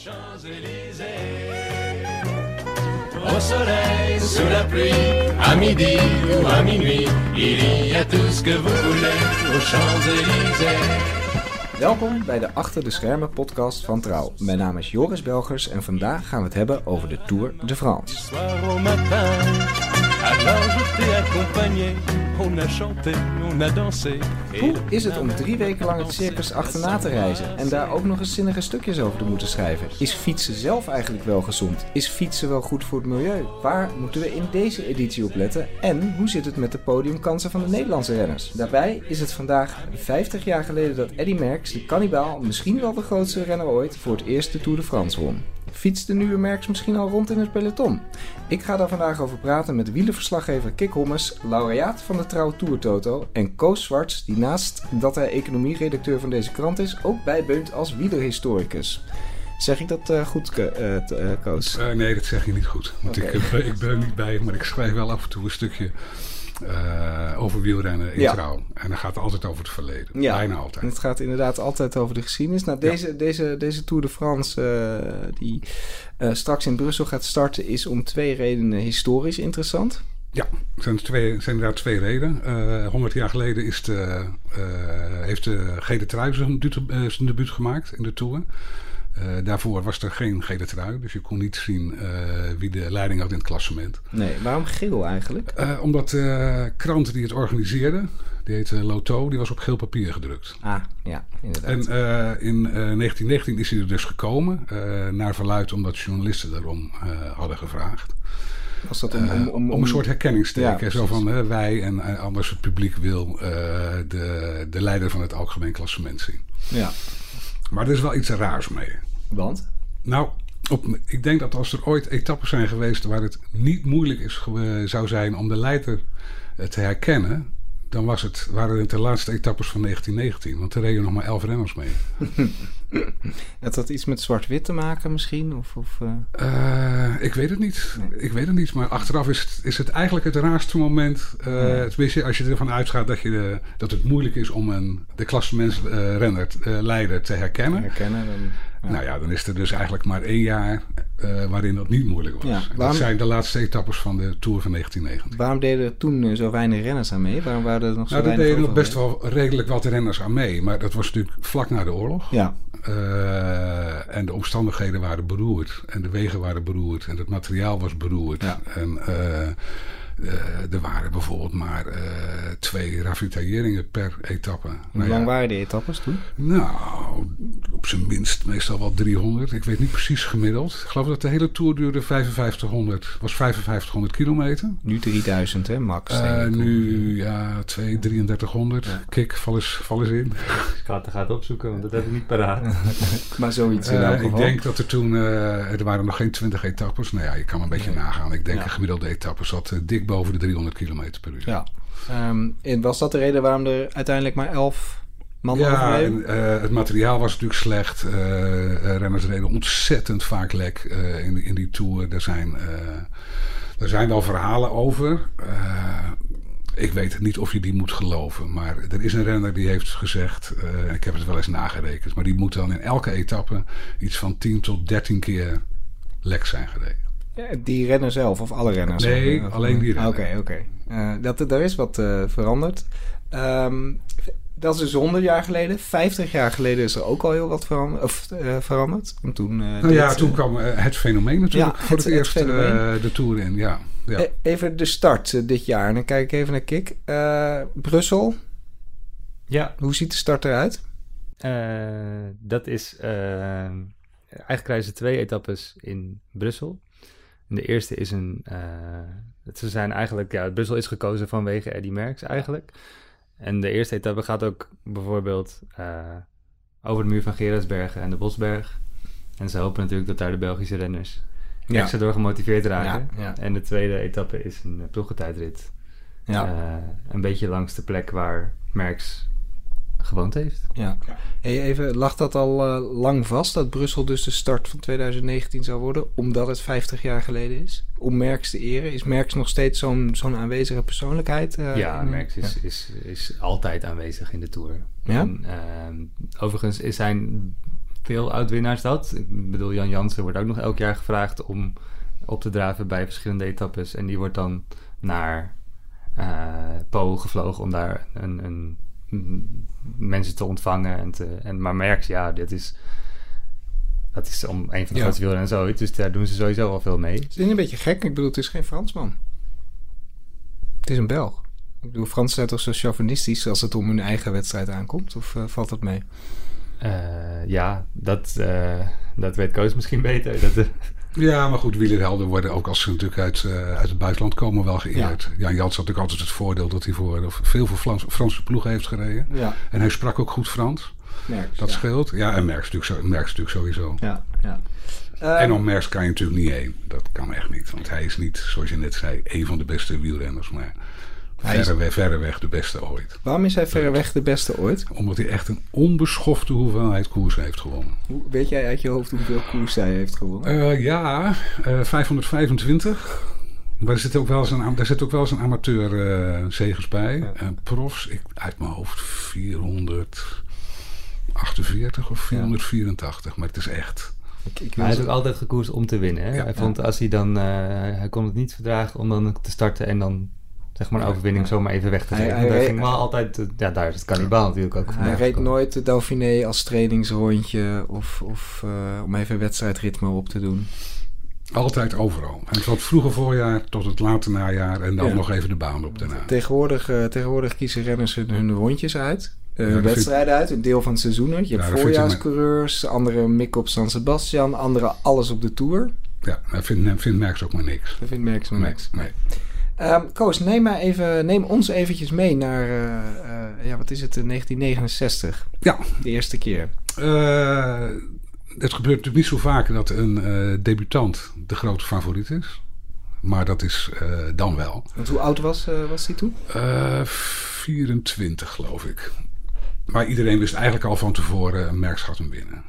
Au soleil, sous la pluie, à midi ou à minuit, il y a tout ce que vous voulez aux Champs-Élysées. Welkom bij de Achter de Schermen podcast van Trouw. Mijn naam is Joris Belgers en vandaag gaan we het hebben over de Tour de France. Hoe is het om drie weken lang het circus achterna te reizen en daar ook nog eens zinnige stukjes over te moeten schrijven? Is fietsen zelf eigenlijk wel gezond? Is fietsen wel goed voor het milieu? Waar moeten we in deze editie op letten? En hoe zit het met de podiumkansen van de Nederlandse renners? Daarbij is het vandaag 50 jaar geleden dat Eddy Merckx, de kannibaal, misschien wel de grootste renner ooit, voor het eerst de Tour de France won. Fietst de nieuwe Merckx misschien al rond in het peloton? Ik ga daar vandaag over praten met wielerverslaggever Kik Hommes, laureaat van de Trouw Tour Toto en Koos Zwarts, die naast dat hij economieredacteur van deze krant is, ook bijbeunt als wielerhistoricus. Zeg ik dat eh, goed, eh, Koos? Nee, dat zeg je niet goed. Want ik, ik, ik ben er niet bij, maar ik schrijf wel af en toe een stukje eh, over wielrennen in Ja. trouw. En dan gaat het altijd over het verleden. Ja. Bijna En altijd. het gaat inderdaad altijd over de geschiedenis. Nou, deze, deze, deze Tour de France, eh, die eh, straks in Brussel gaat starten, is om twee redenen historisch interessant. Ja, er zijn, twee, zijn inderdaad twee redenen. 100 jaar geleden is de, heeft de gele trui zijn debuut gemaakt in de Tour. Eh, daarvoor was er geen gele trui, dus je kon niet zien eh, wie de leiding had in het klassement. Nee, waarom geel eigenlijk? Eh, omdat de krant die het organiseerde, die heette Loto, die was op geel papier gedrukt. Ah, ja, inderdaad. En in eh, 1919 is hij er dus gekomen. naar verluid omdat journalisten daarom hadden gevraagd. Was dat om, om, om, om een soort herkenningsteken. Ja, zo van wij en anders het publiek wil de, de leider van het algemeen klassement zien. Ja, Maar er is wel iets raars mee. want? Nou, op, ik denk dat als er ooit etappes zijn geweest waar het niet moeilijk is, zou zijn om de leider eh, te herkennen, dan was het, waren het de laatste etappes van 1919. Want er reden nog maar elf renners mee. Had dat iets met zwart-wit te maken misschien? Of, of, eh, Eh, ik weet het niet. Nee. Ik weet het niet. Maar achteraf is het, is het eigenlijk het raarste moment. Tenminste, als je ervan uitgaat dat, je de, dat het moeilijk is om een, de klassementsrenner, leider te herkennen. herkennen? Dan. Nou ja, dan is er dus eigenlijk maar één jaar eh, waarin dat niet moeilijk was. Ja, dat zijn de laatste etappes van de Tour van 1990. Waarom deden er toen eh, zo weinig renners aan mee? Waarom waren er nog zo Nou, weinig deden nog best wel redelijk wat renners aan mee. Maar dat was natuurlijk vlak na de oorlog. Ja, Eh, en de omstandigheden waren beroerd. En de wegen waren beroerd. En het materiaal was beroerd. Ja. En er waren bijvoorbeeld maar eh, twee ravitailleringen per etappe. hoe Nou lang ja, waren die etappes toen? Nou, op zijn minst meestal wel 300. Ik weet niet precies gemiddeld. Ik geloof dat de hele Tour duurde 5500. Was 5500 kilometer. Nu 3000, hè, max. Eh, nu ja, 2, 3300. Kik, val eens, val eens in. Ik ga het gaat opzoeken, want dat heb ik niet paraat. Maar zoiets in Eh, elk ik denk dat er toen, eh, er waren nog geen 20 etappes. Nou ja, je kan een beetje Nee. nagaan. Ik denk Ja. een gemiddelde etappe zat eh, dik boven de 300 kilometer per uur. Ja. Ehm, en was dat de reden waarom er uiteindelijk maar elf man Ja, en, eh, het materiaal was natuurlijk slecht. Eh, eh, renners reden ontzettend vaak lek eh, in, die- in die Tour. Er zijn, er zijn wel verhalen over. Ik weet niet of je die moet geloven. Maar er is een renner die heeft gezegd... ik heb het wel eens nagerekend... maar die moet dan in elke etappe... iets van 10 tot 13 keer lek zijn gereden. Ja, die renner zelf of alle renners? Nee, Of- of- alleen die renner. Oké, oké. Eh, dat Daar is wat eh, veranderd. Ehm, dat is dus 100 jaar geleden. 50 jaar geleden is er ook al heel wat veranderd. Of, eh, veranderd. Want toen, eh, Nou ja, dit, toen eh, kwam eh, het fenomeen natuurlijk Ja, voor het- eerst eh, fenomeen. de Tour in. Ja, ja. E- Even de start eh, dit jaar. En dan kijk ik even naar Kik. Eh, Brussel. Ja, Hoe ziet de start eruit? eh, dat is... eh, eigenlijk krijgen ze twee etappes in Brussel. En de eerste is een... eh, ze zijn eigenlijk... Ja, Brussel is gekozen vanwege Eddy Merckx eigenlijk. En de eerste etappe gaat ook bijvoorbeeld eh, over de muur van Gerardsbergen en de Bosberg. En ze hopen natuurlijk dat daar de Belgische renners Ja. extra door gemotiveerd raken. Ja, ja. En de tweede etappe is een ploegentijdrit. Ja. Eh, een beetje langs de plek waar Merckx gewoond heeft. Ja. Hey, even, lag dat al eh, lang vast dat Brussel dus de start van 2019 zou worden, omdat het 50 jaar geleden is? Om Merckx te eren, is Merckx nog steeds zo'n zo'n aanwezige persoonlijkheid? eh, ja, Merckx is, is, is altijd aanwezig in de Tour. Ja? En, ehm, overigens is zijn veel oud-winnaars dat. Ik bedoel, Jan Jansen wordt ook nog elk jaar gevraagd om op te draven bij verschillende etappes. En die wordt dan naar eh Po gevlogen om daar een, een- mensen te ontvangen. En te, en, maar Merckx, ja, dit is, dat is om een van de Ja. grootste wielrenners ooit. Dus daar doen ze sowieso wel veel mee. Het is een beetje gek. Ik bedoel, het is geen Fransman. Het is een Belg. Ik bedoel, Fransen zijn toch zo chauvinistisch als het om hun eigen wedstrijd aankomt? Of eh, valt dat mee? Eh, ja, dat, eh, dat weet Koos misschien beter. Dat, Ja, maar goed, wielerhelden worden ook als ze natuurlijk uit, eh, uit het buitenland komen wel geëerd. Jan Jans had natuurlijk altijd het voordeel dat hij voor, veel voor Frans, Franse ploegen heeft gereden. Ja, En hij sprak ook goed Frans. Merckx. Dat ja. scheelt. Ja, en Merckx natuurlijk, zo, Merckx natuurlijk sowieso. Ja, ja. en Ehm, om Merckx kan je natuurlijk niet heen. Dat kan echt niet. Want hij is niet, zoals je net zei, een van de beste wielrenners. Maar verreweg, verreweg de beste ooit. waarom is hij verreweg de beste ooit? Omdat hij echt een onbeschofte hoeveelheid koers heeft gewonnen. Hoe, weet jij uit je hoofd hoeveel koers hij heeft gewonnen? Eh, ja, eh 525. Maar er zit ook wel eens een, daar zit ook wel eens een amateur eh zegens bij. Ja. Profs, ik, uit mijn hoofd 448 of 484. Maar het is echt... ik, ik hij is ook altijd gekoerst om te winnen. Hè? Ja. hij vond als hij dan, eh, hij kon het niet verdragen om dan te starten en dan zeg maar een Ja. overwinning zomaar even weg te geven. hij Daar reed- ging wel altijd, ja daar is het kannibaal natuurlijk ook Hij reed gekomen. nooit de Dauphiné als trainingsrondje of, of eh, om even wedstrijdritme op te doen. Altijd overal. En van het vroege voorjaar tot het late najaar. En dan Ja. nog even de baan op daarna. Tegenwoordig, eh, tegenwoordig kiezen renners hun, hun rondjes uit. eh, Ja, dat wedstrijden uit, een deel van het seizoen. Je hebt Ja, voorjaarscoureurs, anderen mikken op San Sebastian, anderen alles op de Tour. Ja, dat vindt, vindt Merckx ook maar niks. Dat vindt Merckx maar Nee, niks. nee. Ehm, Koos, neem, maar even, neem ons eventjes mee naar, eh, eh, ja, wat is het, eh, 1969. Ja, De eerste keer. Eh, het gebeurt natuurlijk niet zo vaak dat een eh, debutant de grote favoriet is. Maar dat is eh, dan wel. Want hoe oud was, eh, was hij toen? Eh 24 geloof ik. Maar iedereen wist eigenlijk al van tevoren, een Merckx gaat hem winnen.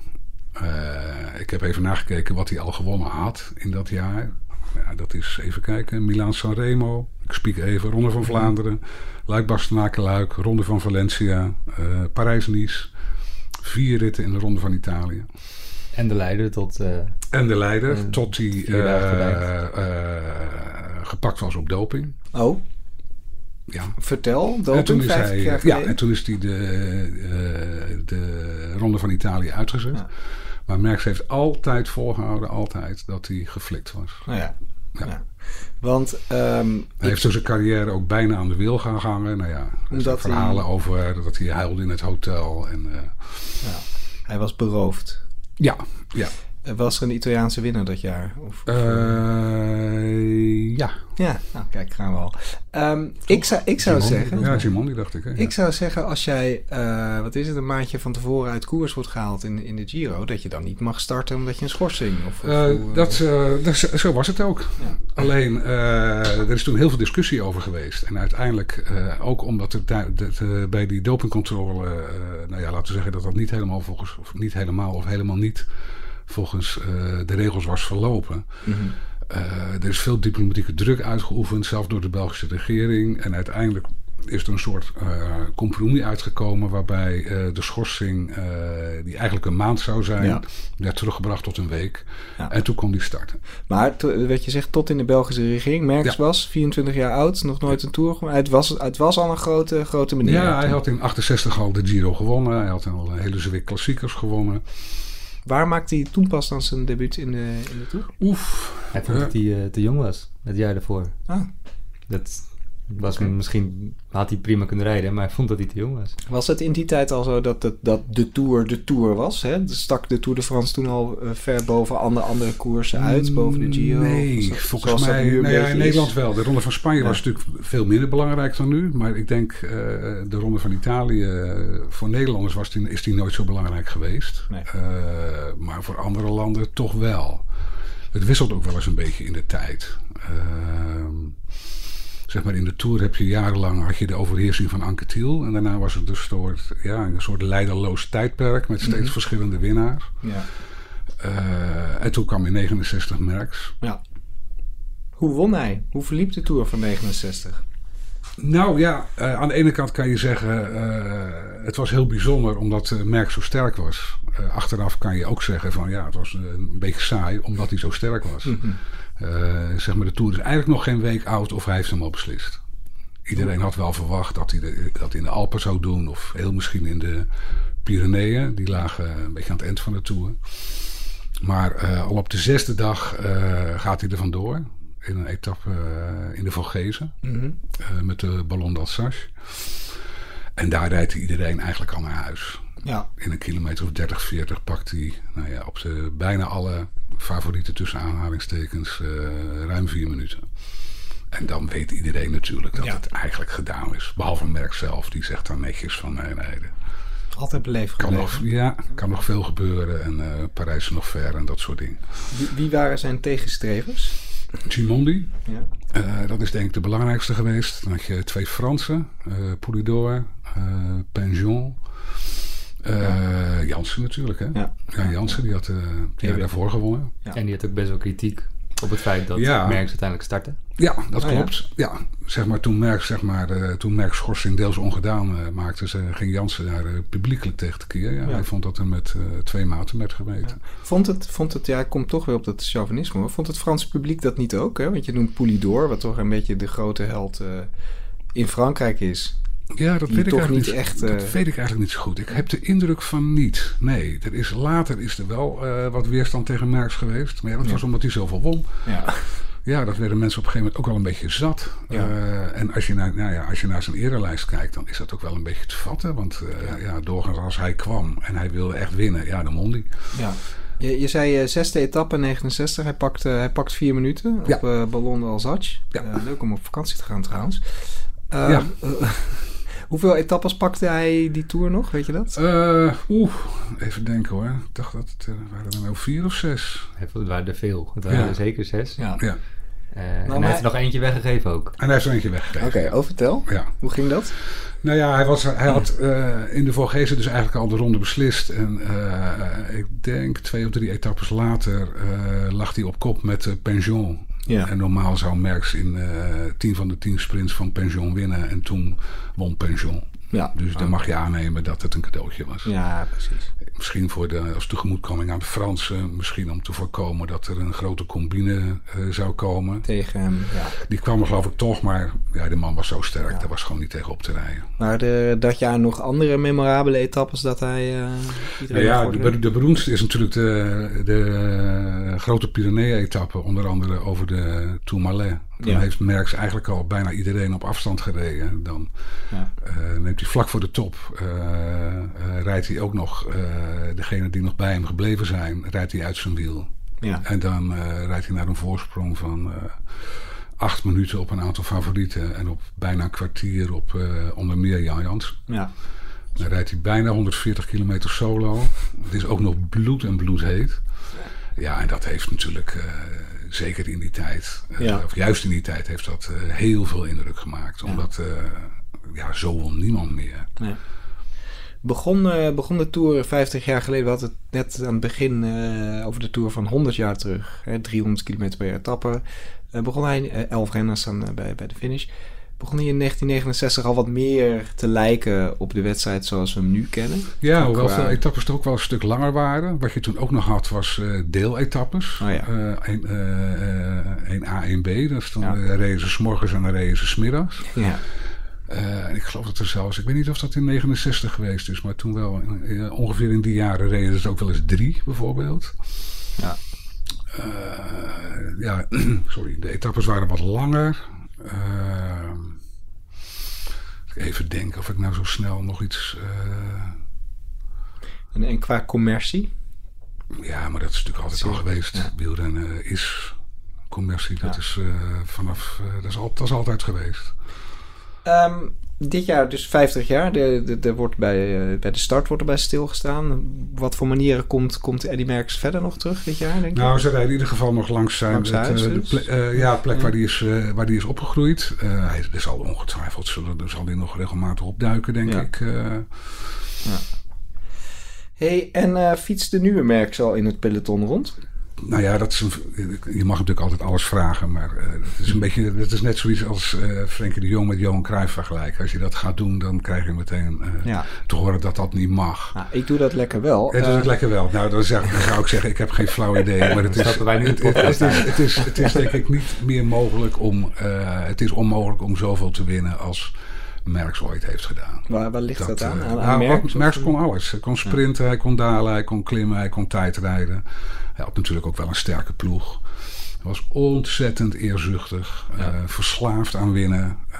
Eh, ik heb even nagekeken wat hij al gewonnen had in dat jaar. Ja, dat is, even kijken, Milaan Sanremo. Ik spiek even, Ronde van Vlaanderen. Luik Bastenaken Luik, Ronde van Valencia, eh, Parijs-Nice. Vier ritten in de Ronde van Italië. En de leider tot... eh, En de leider, Eh, tot hij vier dagen eh, gepakt was op doping. Oh, Ja. vertel. En Doping, toen is 50 hij, jaar ja, en toen is hij de, eh, de Ronde van Italië uitgezet. Ja. Maar Merckx heeft altijd volgehouden, altijd, dat hij geflikt was. Nou ja. Ja. ja. Want ehm, Hij heeft dus zijn carrière ook bijna aan de wil gaan hangen. Nou ja, er zijn verhalen hij- over dat hij huilde in het hotel. En, eh, hij was beroofd. ja, ja. Eh, Was er een Italiaanse winnaar dat jaar? Of, of, Eh, ja. Ja, nou kijk, gaan we al. Ehm, ik zou, ik zou zeggen... Ja, Gimondi dacht ik. Hè? Ja. Ik zou zeggen, als jij, eh, wat is het, een maandje van tevoren uit koers wordt gehaald in, in de Giro, dat je dan niet mag starten omdat je een schorsing of... dat, dat, zo was het ook. Ja. Alleen, er is toen heel veel discussie over geweest. En uiteindelijk, ook omdat er tij- dat, bij die dopingcontrole, nou ja, laten we zeggen dat dat niet helemaal volgens, of niet helemaal of helemaal niet volgens eh, de regels was verlopen. Eh, er is veel diplomatieke druk uitgeoefend, zelfs door de Belgische regering. En uiteindelijk is er een soort eh, compromis uitgekomen waarbij de schorsing, die eigenlijk een maand zou zijn, Ja. werd teruggebracht tot een week. Ja. En toen kon die starten. Maar wat je zegt, tot in de Belgische regering. Merckx Ja. was 24 jaar oud, nog nooit een tour gewonnen. Het was, het was al een grote, grote meneer. Ja, hij had in 68 al de Giro gewonnen. Hij had al een hele zwik klassiekers gewonnen. Waar maakte hij toen pas dan zijn debuut in de, in de tour? Oef. hij vond Ja. dat hij eh, te jong was, het jaar daarvoor. Ah. Dat was misschien, had hij prima kunnen rijden, maar hij vond dat hij te jong was. Was het in die tijd al zo dat, het, dat de Tour de Tour was? Hè? Stak de Tour de France toen al eh, ver boven andere, andere koersen uit, boven de Giro? Nee, dat- volgens mij. Nou ja, in is? Nederland wel. De Ronde van Spanje Ja. was natuurlijk veel minder belangrijk dan nu. Maar ik denk eh, de Ronde van Italië. voor Nederlanders was die, is die nooit zo belangrijk geweest. Nee. Eh, maar voor andere landen toch wel. Het wisselt ook wel eens een beetje in de tijd. Ehm, zeg maar in de Tour heb je jarenlang had je de overheersing van Anke Thiel. En daarna was het dus een soort, ja, een soort leiderloos tijdperk met steeds Mhm. verschillende winnaars. Ja. Eh, en toen kwam in 69 Merckx. ja. Hoe won hij? Hoe verliep de Tour van 69? Nou ja, eh, aan de ene kant kan je zeggen, eh, het was heel bijzonder omdat Merck zo sterk was. Eh, achteraf kan je ook zeggen van ja, het was een beetje saai omdat hij zo sterk was. Mhm. Zeg maar, de Tour is eigenlijk nog geen week oud of hij heeft hem al beslist. Iedereen had wel verwacht dat hij de, dat in de Alpen zou doen of heel misschien in de Pyreneeën. Die lagen een beetje aan het eind van de Tour. Maar al op de zesde dag gaat hij er vandoor. In een etappe eh, in de Vogezen. Mhm. eh, met de Ballon d'Alsace. En daar rijdt iedereen eigenlijk al naar huis. Ja. In een kilometer of 30, 40 pakt hij nou ja, op de, bijna alle favorieten tussen aanhalingstekens eh, ruim vier minuten. En dan weet iedereen natuurlijk dat Ja. het eigenlijk gedaan is. Behalve Merck zelf, die zegt dan netjes van nee, nee, Altijd beleefd kan nog, ja, kan nog veel gebeuren. En Parijs is nog ver en dat soort dingen. Wie, wie waren zijn tegenstrevers? Gimondi, Ja. eh, dat is denk ik de belangrijkste geweest. Dan had je twee Fransen, eh Poulidor, eh Penjon. Eh, Jansen natuurlijk, hè? Ja. Ja, Jansen die had eh die daarvoor gewonnen. Ja. En die had ook best wel kritiek op het feit dat Ja. Merckx uiteindelijk startte. Ja, dat Oh, ja? klopt. Ja. zeg maar toen Merck, zeg maar, eh, toen schorsing deels ongedaan eh, maakte, ze, ging Jansen daar eh, publiekelijk tegen te keer. Ja. Ja. Hij vond dat er met eh, twee maten werd gemeten. Vond het, vond het, ja, ik kom toch weer op dat chauvinisme. hoor. Vond het Franse publiek dat niet ook? Hè? Want je noemt Poulidor, wat toch een beetje de grote held eh, in Frankrijk is. Ja, dat weet ik toch eigenlijk niet echt, Dat eh, weet ik eigenlijk niet zo goed. Ik heb de indruk van niet. Nee, er is, later is er wel eh, wat weerstand tegen Merckx geweest. Maar ja, dat Ja. was omdat hij zoveel won. Ja. Ja, dat werden mensen op een gegeven moment ook wel een beetje zat. Ja. Eh, en als je, naar, nou ja, als je naar zijn erelijst kijkt, dan is dat ook wel een beetje te vatten. Want eh, ja. doorgaans als hij kwam en hij wilde echt winnen, ja, dan won hij. ja. Je, je zei zesde etappe 69. Hij pakt, hij pakt vier minuten op Ja. eh Ballon d'Alsace. Ja. Leuk om op vakantie te gaan trouwens. Eh, Ja. Hoeveel etappes pakte hij die Tour nog? Weet je dat? Eh, Oeh, even denken hoor. Ik dacht dat het eh, waren er nou vier of zes. Het waren er veel. Het waren Ja. er zeker zes. Ja. Ja. Eh, en maar- hij heeft er nog eentje weggegeven ook. En hij is er eentje weggegeven. Oké, oh, vertel. Ja. Hoe ging dat? Nou ja, hij, was, hij had eh, in de Vorgezen dus eigenlijk al de ronde beslist. En eh, ik denk twee of drie etappes later eh, lag hij op kop met Penjon. Ja. En normaal zou Merckx in eh 10 van de 10 sprints van Penjon winnen. En toen won Penjon. Ja. Dus dan mag je aannemen dat het een cadeautje was. Ja, precies. Misschien voor de, als tegemoetkoming aan de Fransen. Misschien om te voorkomen dat er een grote combine eh, zou komen. Tegen hem, ja. Die kwam er geloof ik toch, maar ja, de man was zo sterk. Daar was gewoon niet tegen op te rijden. Maar de, dat jaar nog andere memorabele etappes dat hij uh, Nou ja, de, de beroemdste is natuurlijk de, de grote Pyrenee-etappe. Onder andere over de Tourmalet. Dan Ja. heeft Merckx eigenlijk al bijna iedereen op afstand gereden. Dan Ja. eh, neemt hij vlak voor de top. eh, eh, rijdt hij ook nog, eh degene die nog bij hem gebleven zijn, rijdt hij uit zijn wiel. Ja. En dan eh, rijdt hij naar een voorsprong van eh, acht minuten op een aantal favorieten. En op bijna een kwartier op eh, onder meer Jan Jans. Ja. Dan rijdt hij bijna 140 kilometer solo. Het is ook nog bloed en bloed heet. Ja, en dat heeft natuurlijk, eh, zeker in die tijd, eh, Ja. of juist in die tijd, heeft dat eh, heel veel indruk gemaakt. Omdat, eh, ja, zo wil niemand meer. Begon, eh, begon de Tour 50 jaar geleden, we hadden het net aan het begin eh, over de Tour van 100 jaar terug. Hè, 300 kilometer per etappe. Eh, begon hij, eh, 11 renners eh, bij, bij de finish. Begon hij in 1969 al wat meer te lijken op de wedstrijd zoals we hem nu kennen. Ja, hoewel qua- veel etappes toch ook wel een stuk langer waren. Wat je toen ook nog had, was deeletappes. Oh ja. Eh, een, eh, eh, een A, 1 B. Dus dan Ja. reden ze 's morgens en dan reden ze 's middags. Ja. Eh, en ik geloof dat er zelfs, ik weet niet of dat in 69 geweest is, maar toen wel, eh, ongeveer in die jaren reden ze ook wel eens drie, bijvoorbeeld. Ja. Eh, ja, sorry, de etappes waren wat langer. Even denken of ik nou zo snel nog iets. En, en qua commercie? ja, maar dat is natuurlijk altijd al geweest. ja. Wielrennen is commercie, dat Ja. is vanaf, dat, is al, dat is altijd geweest. Ehm, dit jaar dus 50 jaar. De, de, er wordt bij, eh, bij de start wordt erbij stilgestaan. Wat voor manieren komt, komt Eddy Merckx verder nog terug dit jaar, denk? Nou, ze rijden in ieder geval nog langs zijn Langs het, huis eh, de dus? eh, ja, plek Ja. Waar, die is, waar die is opgegroeid. Hij er zal ongetwijfeld zullen, er zal die nog regelmatig opduiken, denk Ja. ik. eh. hey, en fietst de nieuwe Merckx al in het peloton rond? Nou ja, dat is een, je mag natuurlijk altijd alles vragen, maar uh, het is een beetje, het is net zoiets als uh, Frenkie de Jong met Johan Cruijff vergelijken. Als je dat gaat doen, dan krijg je meteen uh, ja. te horen dat dat niet mag. Nou, ik doe dat lekker wel. Het doet het lekker wel. Nou, dan, zeg, dan, zou ik zeggen, ik heb geen flauw idee, maar het is, het, het, het, is, het, is, het is denk ik niet meer mogelijk om, het is onmogelijk om zoveel te winnen als Merckx ooit heeft gedaan. Waar, waar ligt dat, dat aan? aan, aan Merckx, Merckx kon alles. Hij kon sprinten, hij kon dalen, hij kon klimmen, hij kon tijdrijden. Hij had natuurlijk ook wel een sterke ploeg. Hij was ontzettend eerzuchtig, ja. uh, verslaafd aan winnen. Uh,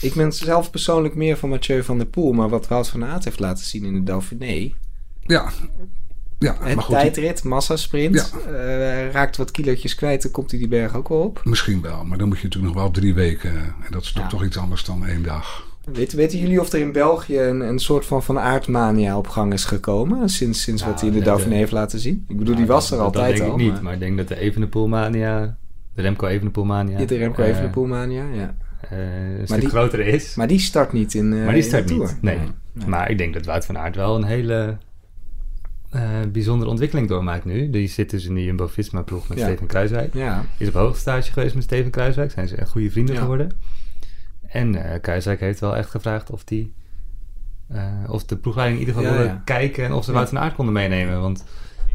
ik ben zelf persoonlijk meer van Mathieu van der Poel, maar wat Wout van Aert heeft laten zien in de Dauphiné. Ja, ja, het maar goed, tijdrit, massasprint. Ja. Uh, raakt wat kilootjes kwijt, dan komt hij die berg ook wel op. Misschien wel, maar dan moet je natuurlijk nog wel drie weken. En dat is toch, ja. toch iets anders dan één dag. Weet, weten jullie of er in België een, een soort van van aardmania op gang is gekomen? Sinds, sinds wat hij in de Dauphiné heeft laten zien? Ik bedoel, die was er altijd dat denk al. ik niet, maar... maar ik denk dat de Evenepoelmania, de Remco Evenepoelmania... Ja, de Remco Evenepoelmania, ja. Uh, een maar stuk die, groter is. Maar die start niet in uh, Maar die start in niet, nee. Nee. nee. Maar ik denk dat Wout van Aert wel een hele uh, bijzondere ontwikkeling doormaakt nu. Die zit dus in de Jumbo-Visma-ploeg met ja. Steven Kruiswijk. Ja. Is op hoogstage geweest met Steven Kruiswijk. Zijn ze echt goede vrienden ja. geworden. En uh, Kruiswijk heeft wel echt gevraagd of die... Uh, of de ploegleiding in ieder geval wilde kijken... en of ze Wout van Aert konden meenemen. Want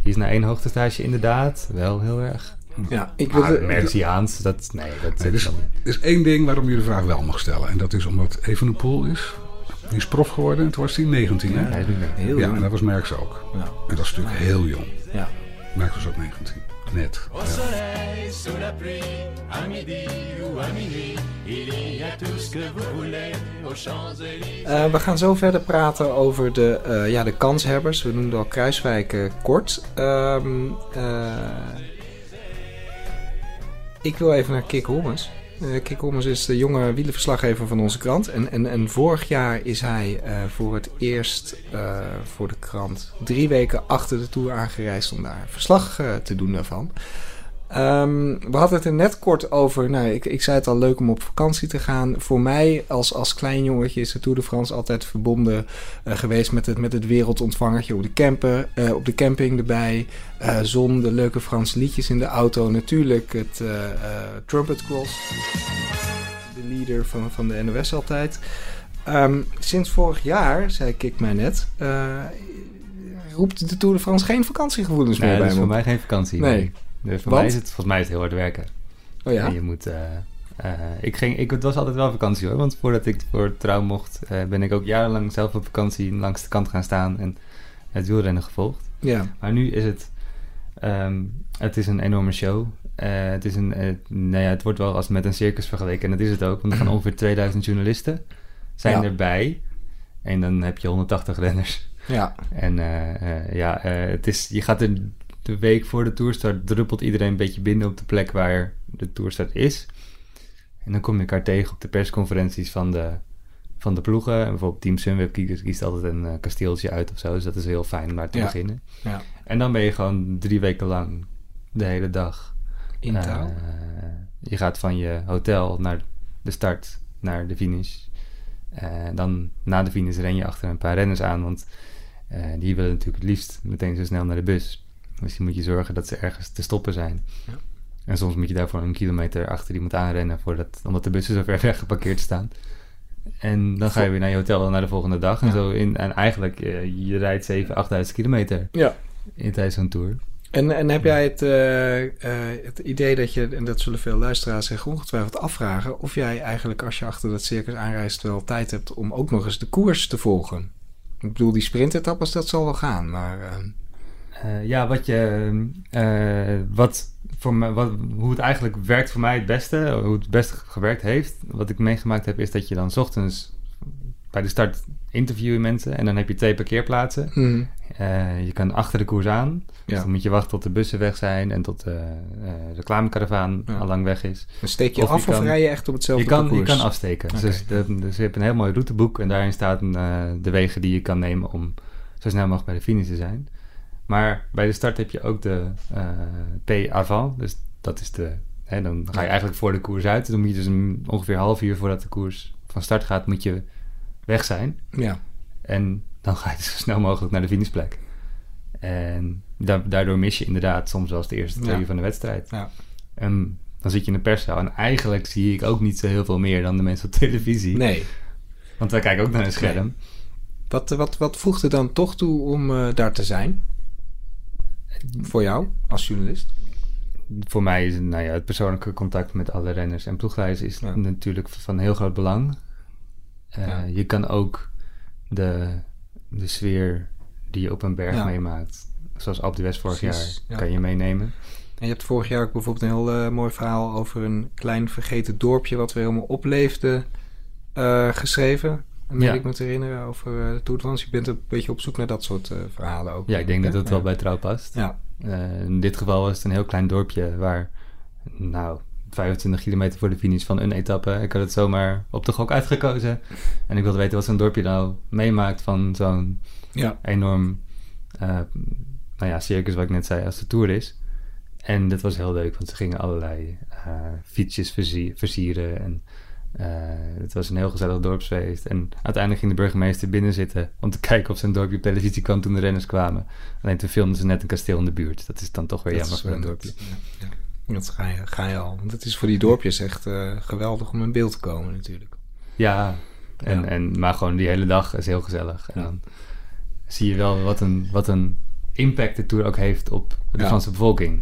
die is na één hoogtestage inderdaad wel heel erg... Ja, ik wil ah, Merciaans, dat... Nee, dat nee, dus, er is één ding waarom je de vraag wel mag stellen. En dat is omdat Evenepoel is... Die is prof geworden en toen was hij 19, hè? Ja, hij is nu heel ja, en dat was Merckx ook. Ja. En dat is natuurlijk heel jong. Ja. Merckx was ook 19. Net. Au soleil, sous la pluie, à midi ou à minuit, il y a tout ce que vous voulez aux Champs-Élysées. Uh, we gaan zo verder praten over de, uh, ja, de kanshebbers. We noemden al Kruiswijk uh, kort. Um, ik wil even naar Kik Holmes. Uh, Kik Holmes is de jonge wielenverslaggever van onze krant. En, en, en vorig jaar is hij uh, voor het eerst uh, voor de krant drie weken achter de Tour aangereisd om daar verslag te doen daarvan. Um, we hadden het er net kort over. Nou, ik, ik zei het al leuk om op vakantie te gaan. Voor mij als, als klein jongetje is de Tour de France altijd verbonden uh, geweest met het, met het wereldontvangertje op de, camper, uh, op de camping erbij. Uh, zon, de leuke Franse liedjes in de auto. Natuurlijk het Trumpet Cross. De leader van, van de NOS altijd. Um, sinds vorig jaar, zei ik mij net, roept de Tour de France geen vakantiegevoelens nee, meer bij me. me. voor mij geen vakantie. Nee. nee. Dus voor Want? mij is het, volgens mij is het heel hard werken. Oh ja? En je moet... Uh, uh, ik ging, ik, het was altijd wel vakantie hoor, want voordat ik voor trouw mocht, uh, ben ik ook jarenlang zelf op vakantie langs de kant gaan staan en het wielrennen gevolgd. Ja. Maar nu is het, um, het is een enorme show. het, is een, nou ja, het wordt wel als met een circus vergeleken en dat is het ook, want er gaan ongeveer 2000 journalisten zijn Ja. erbij en dan heb je 180 renners. Ja. En ja, het is, je gaat er de week voor de toerstart druppelt iedereen een beetje binnen op de plek waar de toerstart is. En dan kom je elkaar tegen op de persconferenties van de, van de ploegen. En bijvoorbeeld Team Sunweb kiest, altijd een uh, kasteeltje uit of zo. Dus dat is heel fijn om daar te Ja. beginnen. Ja. En dan ben je gewoon drie weken lang de hele dag. In eh, touw. je gaat van je hotel naar de start, naar de finish. Eh, dan na de finish ren je achter een paar renners aan, want eh, die willen natuurlijk het liefst meteen zo snel naar de bus. Dus je moet je zorgen dat ze ergens te stoppen zijn. Ja. En soms moet je daarvoor een kilometer achter iemand aanrennen, voordat, omdat de bussen zo ver weg geparkeerd staan. En dan ga je weer naar je hotel en naar de volgende dag. En, Ja. zo in, en eigenlijk, eh, je rijdt 7, 8000 kilometer Ja. in tijdens zo'n tour. En, en heb jij het, eh, eh, het idee dat je, en dat zullen veel luisteraars zich ongetwijfeld afvragen, of jij eigenlijk als je achter dat circus aanreist wel tijd hebt om ook nog eens de koers te volgen? Ik bedoel, die sprintetappes, dat zal wel gaan, maar... eh, Eh, ja, wat je, eh, wat voor mij, wat, hoe het eigenlijk werkt voor mij het beste, hoe het het beste gewerkt heeft, wat ik meegemaakt heb, is dat je dan 's ochtends bij de start interviewen mensen en dan heb je twee parkeerplaatsen. hm, Eh, je kan achter de koers aan, dus Ja. dan moet je wachten tot de bussen weg zijn en tot de uh, reclamekaravaan Ja. al lang weg is. dan steek je Of je af of rij je echt op hetzelfde Je kan, je kan afsteken. Dus, de, dus je hebt een heel mooi routeboek en daarin staan eh, de wegen die je kan nemen om zo snel mogelijk bij de finish te zijn. Maar bij de start heb je ook de eh, P avant. Dus dat is de. Hè, dan ga je eigenlijk voor de koers uit. Dan moet je dus een, ongeveer half uur voordat de koers van start gaat, moet je weg zijn. Ja, En dan ga je dus zo snel mogelijk naar de finishplek. En da- daardoor mis je inderdaad soms wel eens de eerste twee Ja. uur van de wedstrijd. Ja. En dan zit je in de perszaal en eigenlijk zie ik ook niet zo heel veel meer dan de mensen op televisie. Nee. Want wij kijken ook naar een scherm. Wat, wat, wat voegt er dan toch toe om eh, daar te zijn? Voor jou, als journalist? Voor mij is het, nou ja, het persoonlijke contact met alle renners en ploegleiders is Ja. natuurlijk van heel groot belang. Eh, Ja. Je kan ook de, de sfeer die je op een berg meemaakt, zoals Alpe d'Huez vorig Precies, jaar, ja. kan je meenemen. En je hebt vorig jaar ook bijvoorbeeld een heel eh, mooi verhaal over een klein vergeten dorpje wat weer helemaal opleefde eh, geschreven. Ja. ik me te herinneren over eh, de Tour de France. Je bent een beetje op zoek naar dat soort eh, verhalen ook. Ja, ik denk dat dat wel bij trouw past. Ja, Eh, in dit geval was het een heel klein dorpje waar, nou, 25 kilometer voor de finish van een etappe. Ik had het zomaar op de gok uitgekozen. En ik wilde weten wat zo'n dorpje nou meemaakt van zo'n ja. enorm, nou ja, circus wat ik net zei, als de Tour is. En dat was heel leuk, want ze gingen allerlei fietsjes versieren. En eh, het was een heel gezellig dorpsfeest. En uiteindelijk ging de burgemeester binnen zitten om te kijken of zijn dorpje op televisie kwam toen de renners kwamen. Alleen toen filmden ze net een kasteel in de buurt. Dat is dan toch weer Dat jammer voor een dorpje. Ja, ja. Dat ga je, ga je al. Want het is voor die dorpjes echt eh, geweldig om in beeld te komen natuurlijk. Ja, en, Ja. En, maar gewoon die hele dag is heel gezellig. En dan zie je wel wat een, wat een impact de Tour ook heeft op de. Franse bevolking.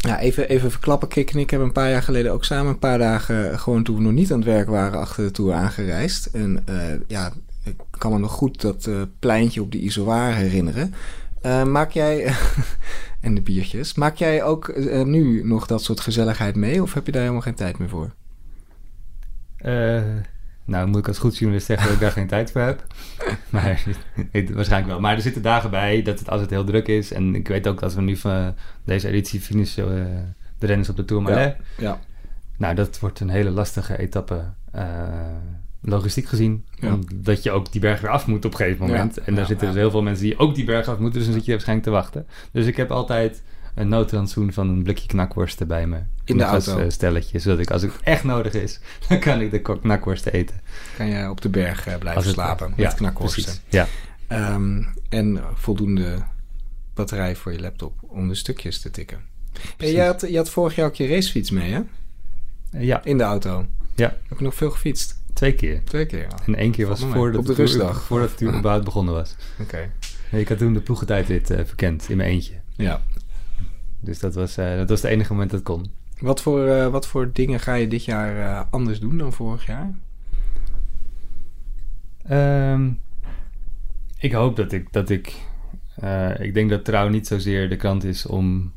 Ja, even, even verklappen. Kik en ik hebben een paar jaar geleden ook samen een paar dagen... gewoon toen we nog niet aan het werk waren achter de Tour aangereisd. En eh, ja, ik kan me nog goed dat eh, pleintje op de Isoar herinneren. Eh, maak jij... en de biertjes. Maak jij ook eh, nu nog dat soort gezelligheid mee? Of heb je daar helemaal geen tijd meer voor? Eh, nou, moet ik als goed journalist zeggen dat ik daar geen tijd voor heb. Maar waarschijnlijk wel. Maar er zitten dagen bij dat het als het heel druk is. En ik weet ook dat we nu van deze editie finishen eh, de renners op de Tourmalet. Ja. Nou, dat wordt een hele lastige etappe. eh, logistiek gezien. Ja. Omdat je ook die berg weer af moet op een gegeven moment. Ja, En daar ja, zitten ja. dus heel veel mensen die ook die berg af moeten. Dus dan zit je waarschijnlijk te wachten. Dus ik heb altijd een noodrantsoen van een blikje knakworsten bij me. In de Nog als, auto. eh, stelletje. Zodat ik, als het echt nodig is, dan kan ik de knakworsten eten. Kan jij op de berg eh, blijven het- slapen met ja, knakworsten. precies. Ja. Ehm, en voldoende batterij voor je laptop om de stukjes te tikken. Hey, je, had, je had vorig jaar ook je racefiets mee, hè? Eh, ja, In de auto. Ja. Heb je nog veel gefietst? twee keer. Twee keer. ja. En één keer was voordat Op de rustdag. Voordat het überhaupt begonnen was. Oké. Nee, ik had toen de ploegentijdrit eh verkend in mijn eentje. Ja. Dus dat was, dat was het enige moment dat kon. Wat voor, eh, wat voor dingen ga je dit jaar eh, anders doen dan vorig jaar? Ehm, ik hoop dat ik, dat ik, eh, ik denk dat Trouw niet zozeer de krant is om,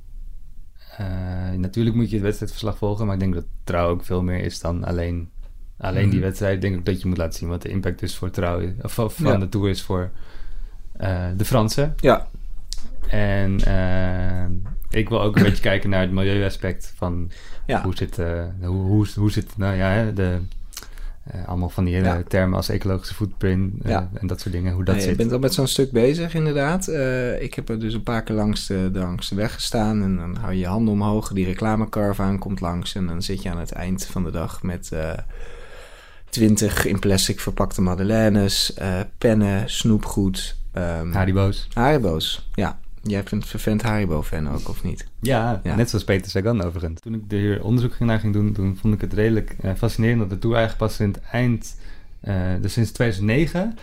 natuurlijk moet je het wedstrijdverslag volgen, maar ik denk dat Trouw ook veel meer is dan alleen, alleen die Mhm. wedstrijd. Ik denk ook dat je moet laten zien wat de impact is voor Trouw, of, of van Ja. de Tour is voor de Fransen. Ja. En eh, ik wil ook een beetje kijken naar het milieuaspect van Ja. hoe zit, eh, hoe, hoe, hoe zit nou ja, de, eh, allemaal van die hele Ja. termen als ecologische footprint eh, Ja. en dat soort dingen, hoe dat Nee, je zit. bent al met zo'n stuk bezig, inderdaad. Ik heb er dus een paar keer langs de, langs de weg gestaan. En dan hou je je handen omhoog. Die reclamecaravaan komt langs. En dan zit je aan het eind van de dag met eh, twintig in plastic verpakte madeleines, pennen, snoepgoed. ehm Haribo's. Haribo's, ja. Jij bent een vervent Haribo-fan ook, of niet? Ja, Ja. net zoals Peter Sagan overigens. Toen ik er hier onderzoek naar ging doen, toen vond ik het redelijk eh, fascinerend dat de Tour eigenlijk pas in het eind, eh, dus sinds 2009,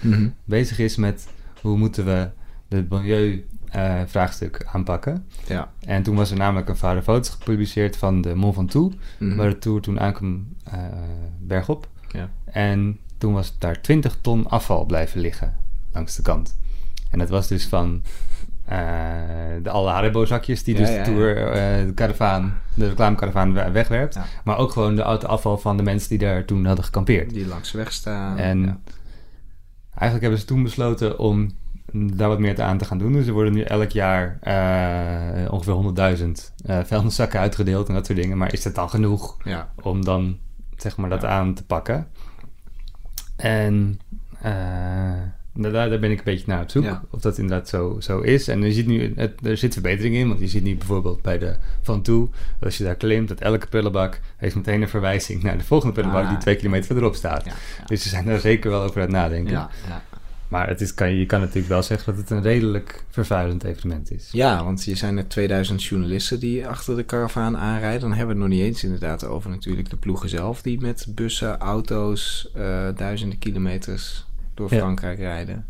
bezig is met hoe moeten we het milieu-vraagstuk aanpakken. Ja. En toen was er namelijk een vader foto's gepubliceerd van de Mont Ventoux, Mhm. waar de Tour toen aankwam eh, bergop. Ja. En toen was daar 20 ton afval blijven liggen langs de kant. En dat was dus van eh, de alle Haribo-zakjes die Ja, dus de. Tour, eh, de karavaan, de reclamekaravaan we- wegwerpt. Maar ook gewoon de auto afval van de mensen die daar toen hadden gekampeerd. Die langs de weg staan. En eigenlijk hebben ze toen besloten om daar wat meer aan te gaan doen. Dus er worden nu elk jaar eh, ongeveer 100.000 eh vuilniszakken uitgedeeld en dat soort dingen. Maar is dat dan genoeg ja. om dan zeg maar dat Ja. aan te pakken? En eh, daar, daar ben ik een beetje naar op zoek. Ja. Of dat inderdaad zo, zo is. En je ziet nu, het, er zit verbetering in. Want je ziet nu bijvoorbeeld bij de Van Toe... als je daar klimt, dat elke prullenbak... heeft meteen een verwijzing naar de volgende prullenbak... Ah. die twee kilometer verderop staat. Ja, ja. Dus ze zijn daar zeker wel over aan het nadenken. Ja, ja. Maar het is, kan, je kan natuurlijk wel zeggen dat het een redelijk vervuilend evenement is. Ja, want je zijn er 2000 journalisten die achter de karavaan aanrijden. Dan hebben we het nog niet eens inderdaad over natuurlijk de ploegen zelf... die met bussen, auto's, eh, duizenden kilometers door Ja. Frankrijk rijden.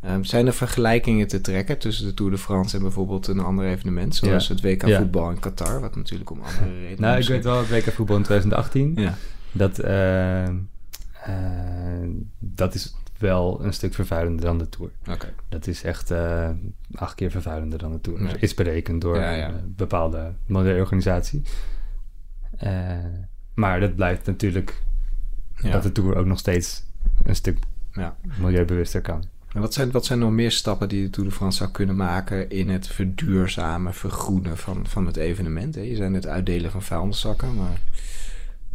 Ehm, zijn er vergelijkingen te trekken tussen de Tour de France en bijvoorbeeld een ander evenement... zoals Ja. het WK Ja. voetbal in Qatar... wat natuurlijk om andere redenen... Nou, ik weet wel, het WK voetbal in 2018, Ja, dat, eh, eh, dat is wel een stuk vervuilender dan de Tour. oké. Dat is echt eh, acht keer vervuilender dan de Tour. Is berekend door een bepaalde milieuorganisatie. Eh, maar dat blijft natuurlijk dat de Tour ook nog steeds een stuk Ja. milieubewuster kan. En wat zijn, wat zijn nog meer stappen die de Tour de France zou kunnen maken in het verduurzamen, vergroenen van, van het evenement? Hè? Je zei net uitdelen van vuilniszakken, maar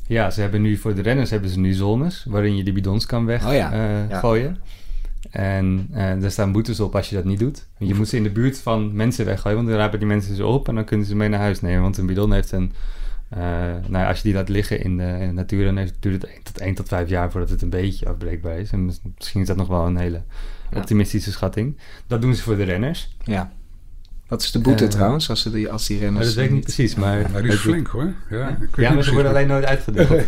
Ja, ze hebben nu voor de renners hebben ze nu zones waarin je de bidons kan weggooien. Oh ja, ja. gooien. En eh daar staan boetes op als je dat niet doet. Je moet ze in de buurt van mensen weggooien, want dan rapen die mensen ze op en dan kunnen ze mee naar huis nemen. Want een bidon heeft een. Eh, nou, ja, als je die laat liggen in de, in de natuur, dan duurt het 1 tot, 1 tot 5 jaar voordat het een beetje afbreekbaar is. En mis- misschien is dat nog wel een hele Ja. optimistische schatting. Dat doen ze voor de renners. ja. Wat is de boete Eh, trouwens als, ze die, als die renners... dat weet ik niet precies. Maar, Maar die is het- flink hoor. Ja, Ja, maar ze worden alleen nooit uitgedeeld.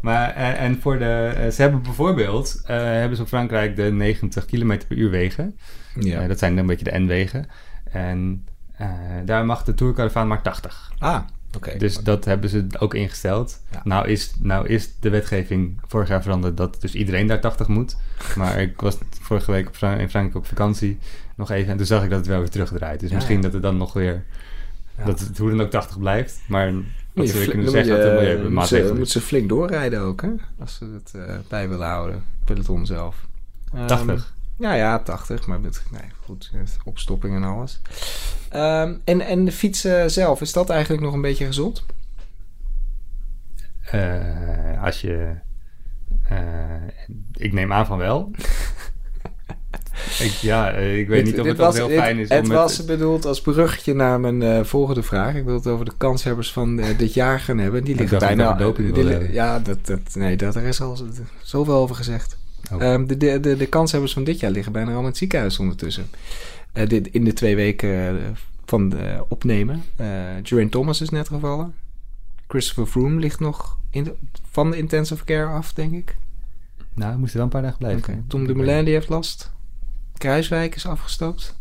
maar eh, en voor de, ze hebben bijvoorbeeld, eh, hebben ze op Frankrijk de 90 km per uur wegen. Ja. Dat zijn een beetje de N-wegen. En eh, daar mag de Tourcaravaan maar 80. ah, oké. Dus dat hebben ze ook ingesteld. Ja. Nou, is, nou is de wetgeving vorig jaar veranderd dat dus iedereen daar 80 moet. Maar ik was vorige week op in Frankrijk op vakantie nog even. En toen zag ik dat het wel weer terugdraait. Dus Ja, misschien ja. dat het dan nog weer... Dat het hoe dan ook 80 blijft. Maar Moet wat je kunnen dan zeggen moet dat je- er moeten milieumaatregelen ze, moeten ze flink doorrijden ook, hè? Als ze het eh, bij willen houden, peloton zelf. Ehm, 80. Ja, ja, 80, maar met nee, goed, eh, opstopping en alles. Ehm, en, en de fietsen zelf, is dat eigenlijk nog een beetje gezond? Eh, als je... eh, ik neem aan van wel. ik, ja, eh, ik weet Dit- niet of het wel was- heel dit- fijn is Het met- was bedoeld als bruggetje naar mijn volgende vraag. Ik wil het over de kanshebbers van dit jaar gaan hebben. Die liggen bijna... hebben. ja, dat, dat, nee, dat, er is al zoveel over gezegd. Ehm, de, de, de, de kanshebbers van dit jaar liggen bijna allemaal in het ziekenhuis ondertussen. Eh, dit, in de twee weken eh, van de opnemen. Geraint Thomas is net gevallen. Christopher Froome ligt nog in de, van de intensive care af, denk ik. Nou, we moesten wel een paar dagen blijven. Tom Dumoulin die heeft last. Kruiswijk is afgestapt.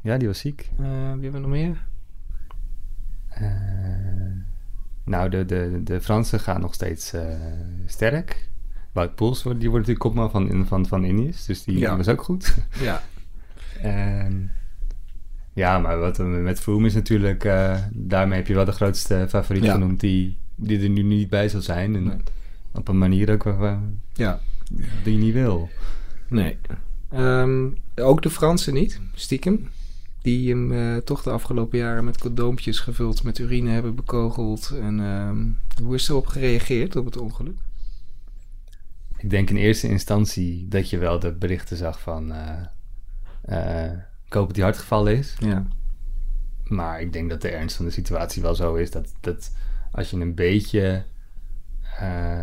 Ja, die was ziek. Eh, wie hebben we nog meer? Nou, de, de, de Fransen gaan nog steeds sterk. Wout Poels, die wordt natuurlijk kopman van, van, van. Dus die Ja. was ook goed. Ja. En ja, maar wat met Froome is natuurlijk... eh, daarmee heb je wel de grootste favoriet Ja. genoemd... Die, die er nu niet bij zal zijn. En Nee. op een manier ook waar- waar- Ja. die je niet wil. Nee. Ehm, ook de Fransen niet, stiekem. Die hem eh, toch de afgelopen jaren met condoompjes gevuld met urine hebben bekogeld. En ehm, hoe is erop gereageerd op het ongeluk? Ik denk in eerste instantie dat je wel de berichten zag van... eh eh, ik hoop dat gevallen is. Ja. Maar ik denk dat de ernst van de situatie wel zo is dat, dat als je een beetje eh,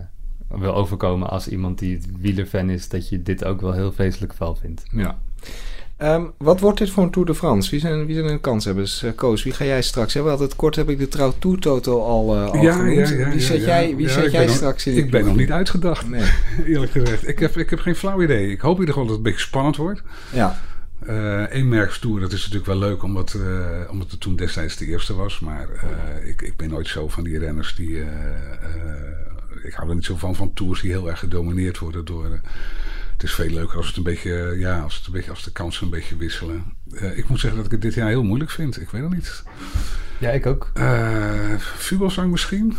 wil overkomen als iemand die het wielerfan is, dat je dit ook wel heel vreselijk val vindt. ja. Ehm, wat wordt dit voor een Tour de France? Wie zijn, wie zijn de kanshebbers? Uh, Koos, wie ga jij straks hebben? Altijd kort heb ik de Trouw Tour Toto al, eh al Ja, genoemd. ja, ja, wie zet jij, wie zet jij nog- straks in Ik ben nog niet uitgedacht, Nee. eerlijk gezegd. Ik heb, ik heb geen flauw idee. Ik hoop in ieder geval dat het een beetje spannend wordt. Ja. Eh Eenmerkstoer, dat is natuurlijk wel leuk, omdat, omdat het toen destijds de eerste was. Maar ik, ik ben nooit zo van die renners die... ik hou er niet zo van, van tours die heel erg gedomineerd worden door... het is veel leuker als het een beetje, eh, ja, als, het een beetje, als de kansen een beetje wisselen. Eh, ik moet zeggen dat ik het dit jaar heel moeilijk vind. Ik weet het niet. Ja, ik ook. Eh Vubelsang misschien.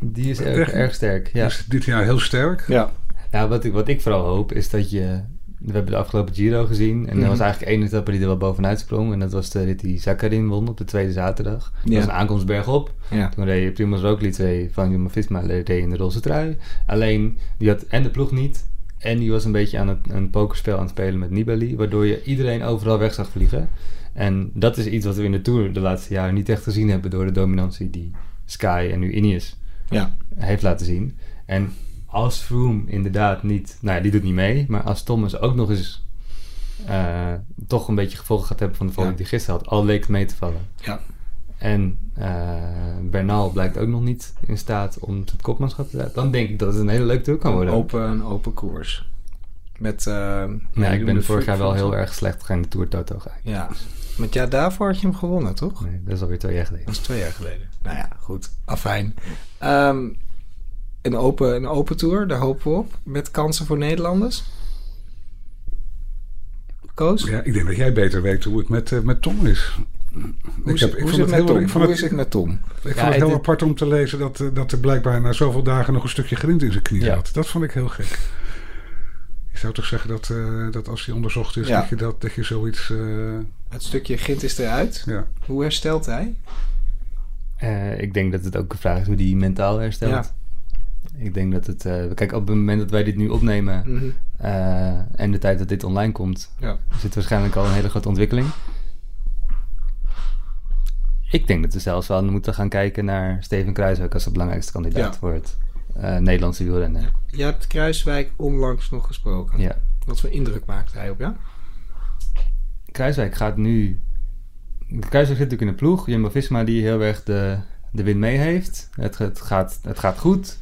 Die is erg, erg sterk. Ja. Is dit jaar heel sterk. Ja. Nou, wat ik, wat ik vooral hoop is dat je. We hebben de afgelopen Giro gezien. En Mhm. er was eigenlijk één etappe die er wel bovenuit sprong. En dat was de rit die Zakarin won op de tweede zaterdag. Dat Ja. was een aankomst bergop. Ja. Toen reed Primoz Roglic twee van Jumbo-Visma reed in de roze trui. Alleen, die had en de ploeg niet. En die was een beetje aan het, een pokerspel aan het spelen met Nibali. Waardoor je iedereen overal weg zag vliegen. En dat is iets wat we in de Tour de laatste jaren niet echt gezien hebben. Door de dominantie die Sky en nu Ineos Ja. heeft laten zien. En als Froome inderdaad niet... Nou ja, die doet niet mee. Maar als Thomas ook nog eens... eh, toch een beetje gevolgen gaat hebben van de Ja. die gisteren had. Al leek het mee te vallen. Ja. En eh Bernal blijkt ook nog niet in staat om het kopmanschap te Dan denk ik dat het een hele leuke tour kan Een worden. open, een open koers. Met, eh, ja, ik ben de vorig jaar wel heel erg slecht gegaan in de Tour Toto. Ja. Want ja, daarvoor had je hem gewonnen, toch? Nee, dat is alweer twee jaar geleden. Dat is twee jaar geleden. Nou ja, goed. Afijn. Ehm, een, open, een open tour, daar hopen we op. Met kansen voor Nederlanders. Koos? Ja, ik denk dat jij beter weet hoe het met, eh, met Tom is. Hoe, is, heb- het- ik vond het heel- Tom? ik vond Hoe het- is het met Tom? Ik vond het heel het- apart om te lezen dat, eh, dat er blijkbaar na zoveel dagen nog een stukje grind in zijn knie Ja. zat. Dat vond ik heel gek. Je zou toch zeggen dat, eh, dat als hij onderzocht is, Ja. dat, je dat, dat je zoiets... eh, Het stukje gint is eruit. ja. Hoe herstelt hij? Eh, ik denk dat het ook een vraag is hoe die mentaal herstelt. Ja. Ik denk dat het... eh, kijk, op het moment dat wij dit nu opnemen... Mhm. eh, en de tijd dat dit online komt... Ja. zit waarschijnlijk al een hele grote ontwikkeling. Ik denk dat we zelfs wel moeten gaan kijken naar Steven Kruiswijk... als de belangrijkste kandidaat Ja. voor het eh, Nederlandse wielrennen. Je hebt Kruiswijk onlangs nog gesproken. Wat voor indruk maakt hij op jou? Kruiswijk gaat nu... Kruiswijk zit natuurlijk in een ploeg. Jumbo-Visma die heel erg de, de win mee heeft. Het, het, gaat, het gaat goed.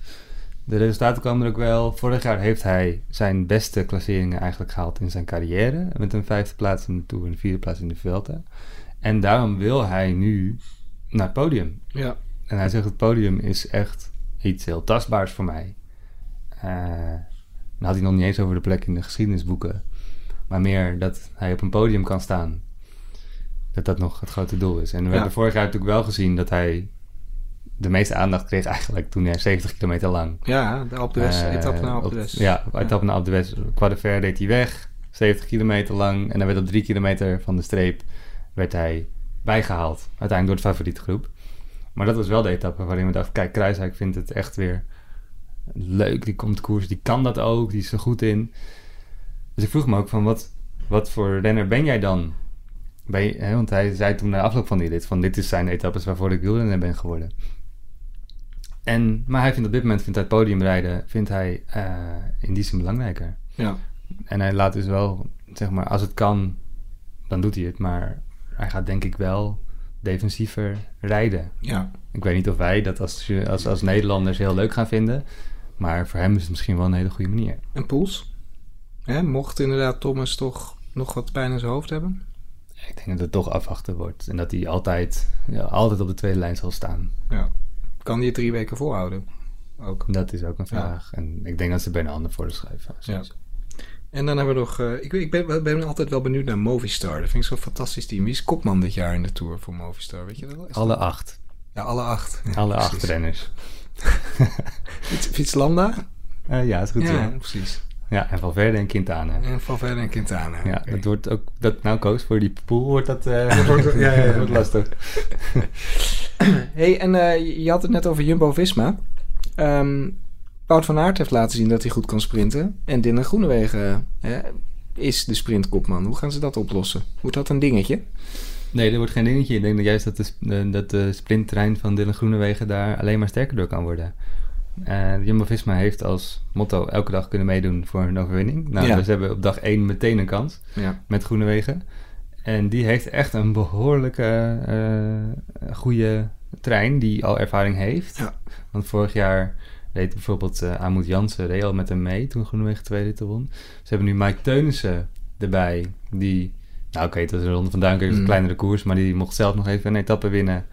De resultaten komen er ook wel. Vorig jaar heeft hij zijn beste klasseringen eigenlijk gehaald in zijn carrière. Met een vijfde plaats in de Tour en een vierde plaats in de Vuelta. En daarom wil hij nu naar het podium. Ja. En hij zegt het podium is echt iets heel tastbaars voor mij. Eh, dan had hij nog niet eens over de plek in de geschiedenisboeken. Maar meer dat hij op een podium kan staan. Dat dat nog het grote doel is. En we Ja. hebben vorig jaar natuurlijk wel gezien dat hij de meeste aandacht kreeg eigenlijk toen hij 70 kilometer lang. Ja, de Alpe d'Huez, eh, etappe naar Alpe d'Huez. Ja, etappe naar Alpe d'Huez. Croix de Fer deed hij weg. 70 kilometer lang. En dan werd op drie kilometer van de streep werd hij bijgehaald. Uiteindelijk door de favoriete groep. Maar dat was wel de etappe waarin we dachten... Kijk, Kruiswijk vindt het echt weer leuk. Die komt koers, die kan dat ook. Die is er goed in. Dus ik vroeg me ook van... Wat, wat voor renner ben jij dan? Ben je, hè, want hij zei toen na afloop van die rit... Van dit is zijn etappes waarvoor ik wielrenner ben geworden. En, maar hij vindt op dit moment vindt hij het podiumrijden... Vindt hij eh, in die zin belangrijker. Ja. En hij laat dus wel, zeg maar, als het kan, dan doet hij het. Maar hij gaat denk ik wel defensiever rijden. ja. Ik weet niet of wij dat als, als, als Nederlanders heel leuk gaan vinden. Maar voor hem is het misschien wel een hele goede manier. En Poels? Hè, mocht inderdaad Thomas toch nog wat pijn in zijn hoofd hebben? Ik denk dat het toch afwachten wordt. En dat hij altijd, ja, altijd op de tweede lijn zal staan. Ja. Kan hij het drie weken volhouden? Ook. Dat is ook een vraag. En ik denk dat ze bijna handen voor de schrijven. Ja. En dan hebben we nog... eh, ik, ik ben, ben altijd wel benieuwd naar Movistar. Dat vind ik zo'n fantastisch team. Wie is kopman dit jaar in de Tour voor Movistar? Weet je dat wel? Is Alle dat- acht. Ja, alle acht. Ja, Alle precies. acht renners. Fiets, Fietslanda? Eh, ja, is goed Ja, precies. Ja, en Valverde en Quintana. En Valverde en Quintana. Ja, dat wordt ook... Dat, nou, Koos, voor die pool wordt dat... eh Dat wordt- ja, ja, ja. dat wordt lastig. hey, en je had het net over Jumbo-Visma. Ehm Wout van Aert heeft laten zien dat hij goed kan sprinten. En Dylan Groenewegen eh, is de sprintkopman. Hoe gaan ze dat oplossen? Wordt dat een dingetje? Nee, dat wordt geen dingetje. Ik denk dat juist dat de, eh, dat de sprinttrein van Dylan Groenewegen daar alleen maar sterker door kan worden. Eh Jumbo-Visma heeft als motto elke dag kunnen meedoen voor een overwinning. Nou, Ja. dus hebben op dag 1 meteen een kans Ja. met Groenewegen. En die heeft echt een behoorlijke eh, goede trein die al ervaring heeft. Ja. Want vorig jaar reed bijvoorbeeld eh Amoed Jansen reed al met hem mee toen Groenewegen twee ritten won. Ze hebben nu Mike Teunissen erbij die... Nou oké, het was een ronde van Duinkerk, een Mm. kleinere koers, maar die mocht zelf nog even een etappe winnen.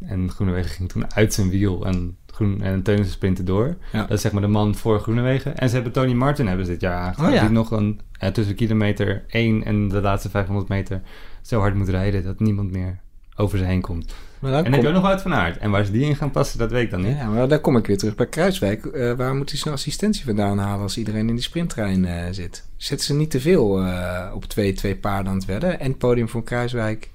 En Groenewegen ging toen uit zijn wiel en, Groen, en Teunissen sprintte door. Ja. Dat is zeg maar de man voor Groenewegen. En ze hebben Tony Martin hebben ze dit jaar aangehaald. Oh ja. Die nog een, eh, tussen kilometer 1 en de laatste 500 meter zo hard moet rijden dat niemand meer over ze heen komt. Maar dan En dan heb je ook nog Wout van Aert. En waar ze die in gaan passen, dat weet ik dan niet. Ja, maar daar kom ik weer terug bij Kruiswijk. Eh, waar moet hij zijn assistentie vandaan halen als iedereen in die sprinttrein eh, zit? Zetten ze niet te veel eh, op twee, twee paarden aan het wedden? En het podium voor Kruiswijk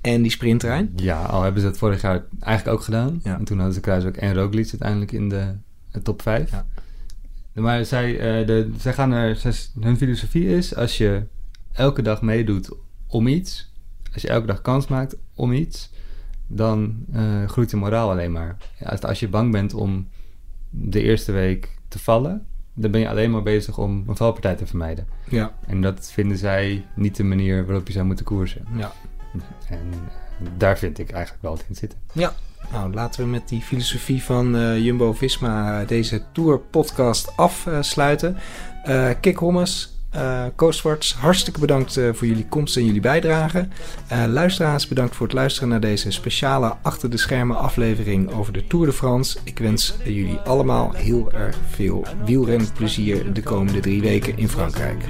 en die sprinttrein? Ja, al hebben ze het vorig jaar eigenlijk ook gedaan. Ja. En toen hadden ze Kruiswijk en Roglic uiteindelijk in de, de top 5. Ja. Maar zij, de, zij gaan er, zij, hun filosofie is, als je elke dag meedoet om iets, als je elke dag kans maakt om iets, dan eh, groeit je moraal alleen maar. Als, je bang bent om de eerste week te vallen, dan ben je alleen maar bezig om een valpartij te vermijden. Ja, En dat vinden zij niet de manier waarop je zou moeten koersen. ja. En eh, daar vind ik eigenlijk wel wat in zitten. Ja, nou laten we met die filosofie van eh, Jumbo-Visma deze Tour-podcast afsluiten. Eh Kik Hommes, Coastwards, hartstikke bedankt eh, voor jullie komst en jullie bijdrage. Eh, luisteraars, bedankt voor het luisteren naar deze speciale achter de schermen aflevering over de Tour de France. Ik wens jullie allemaal heel erg veel wielrenplezier de komende drie weken in Frankrijk.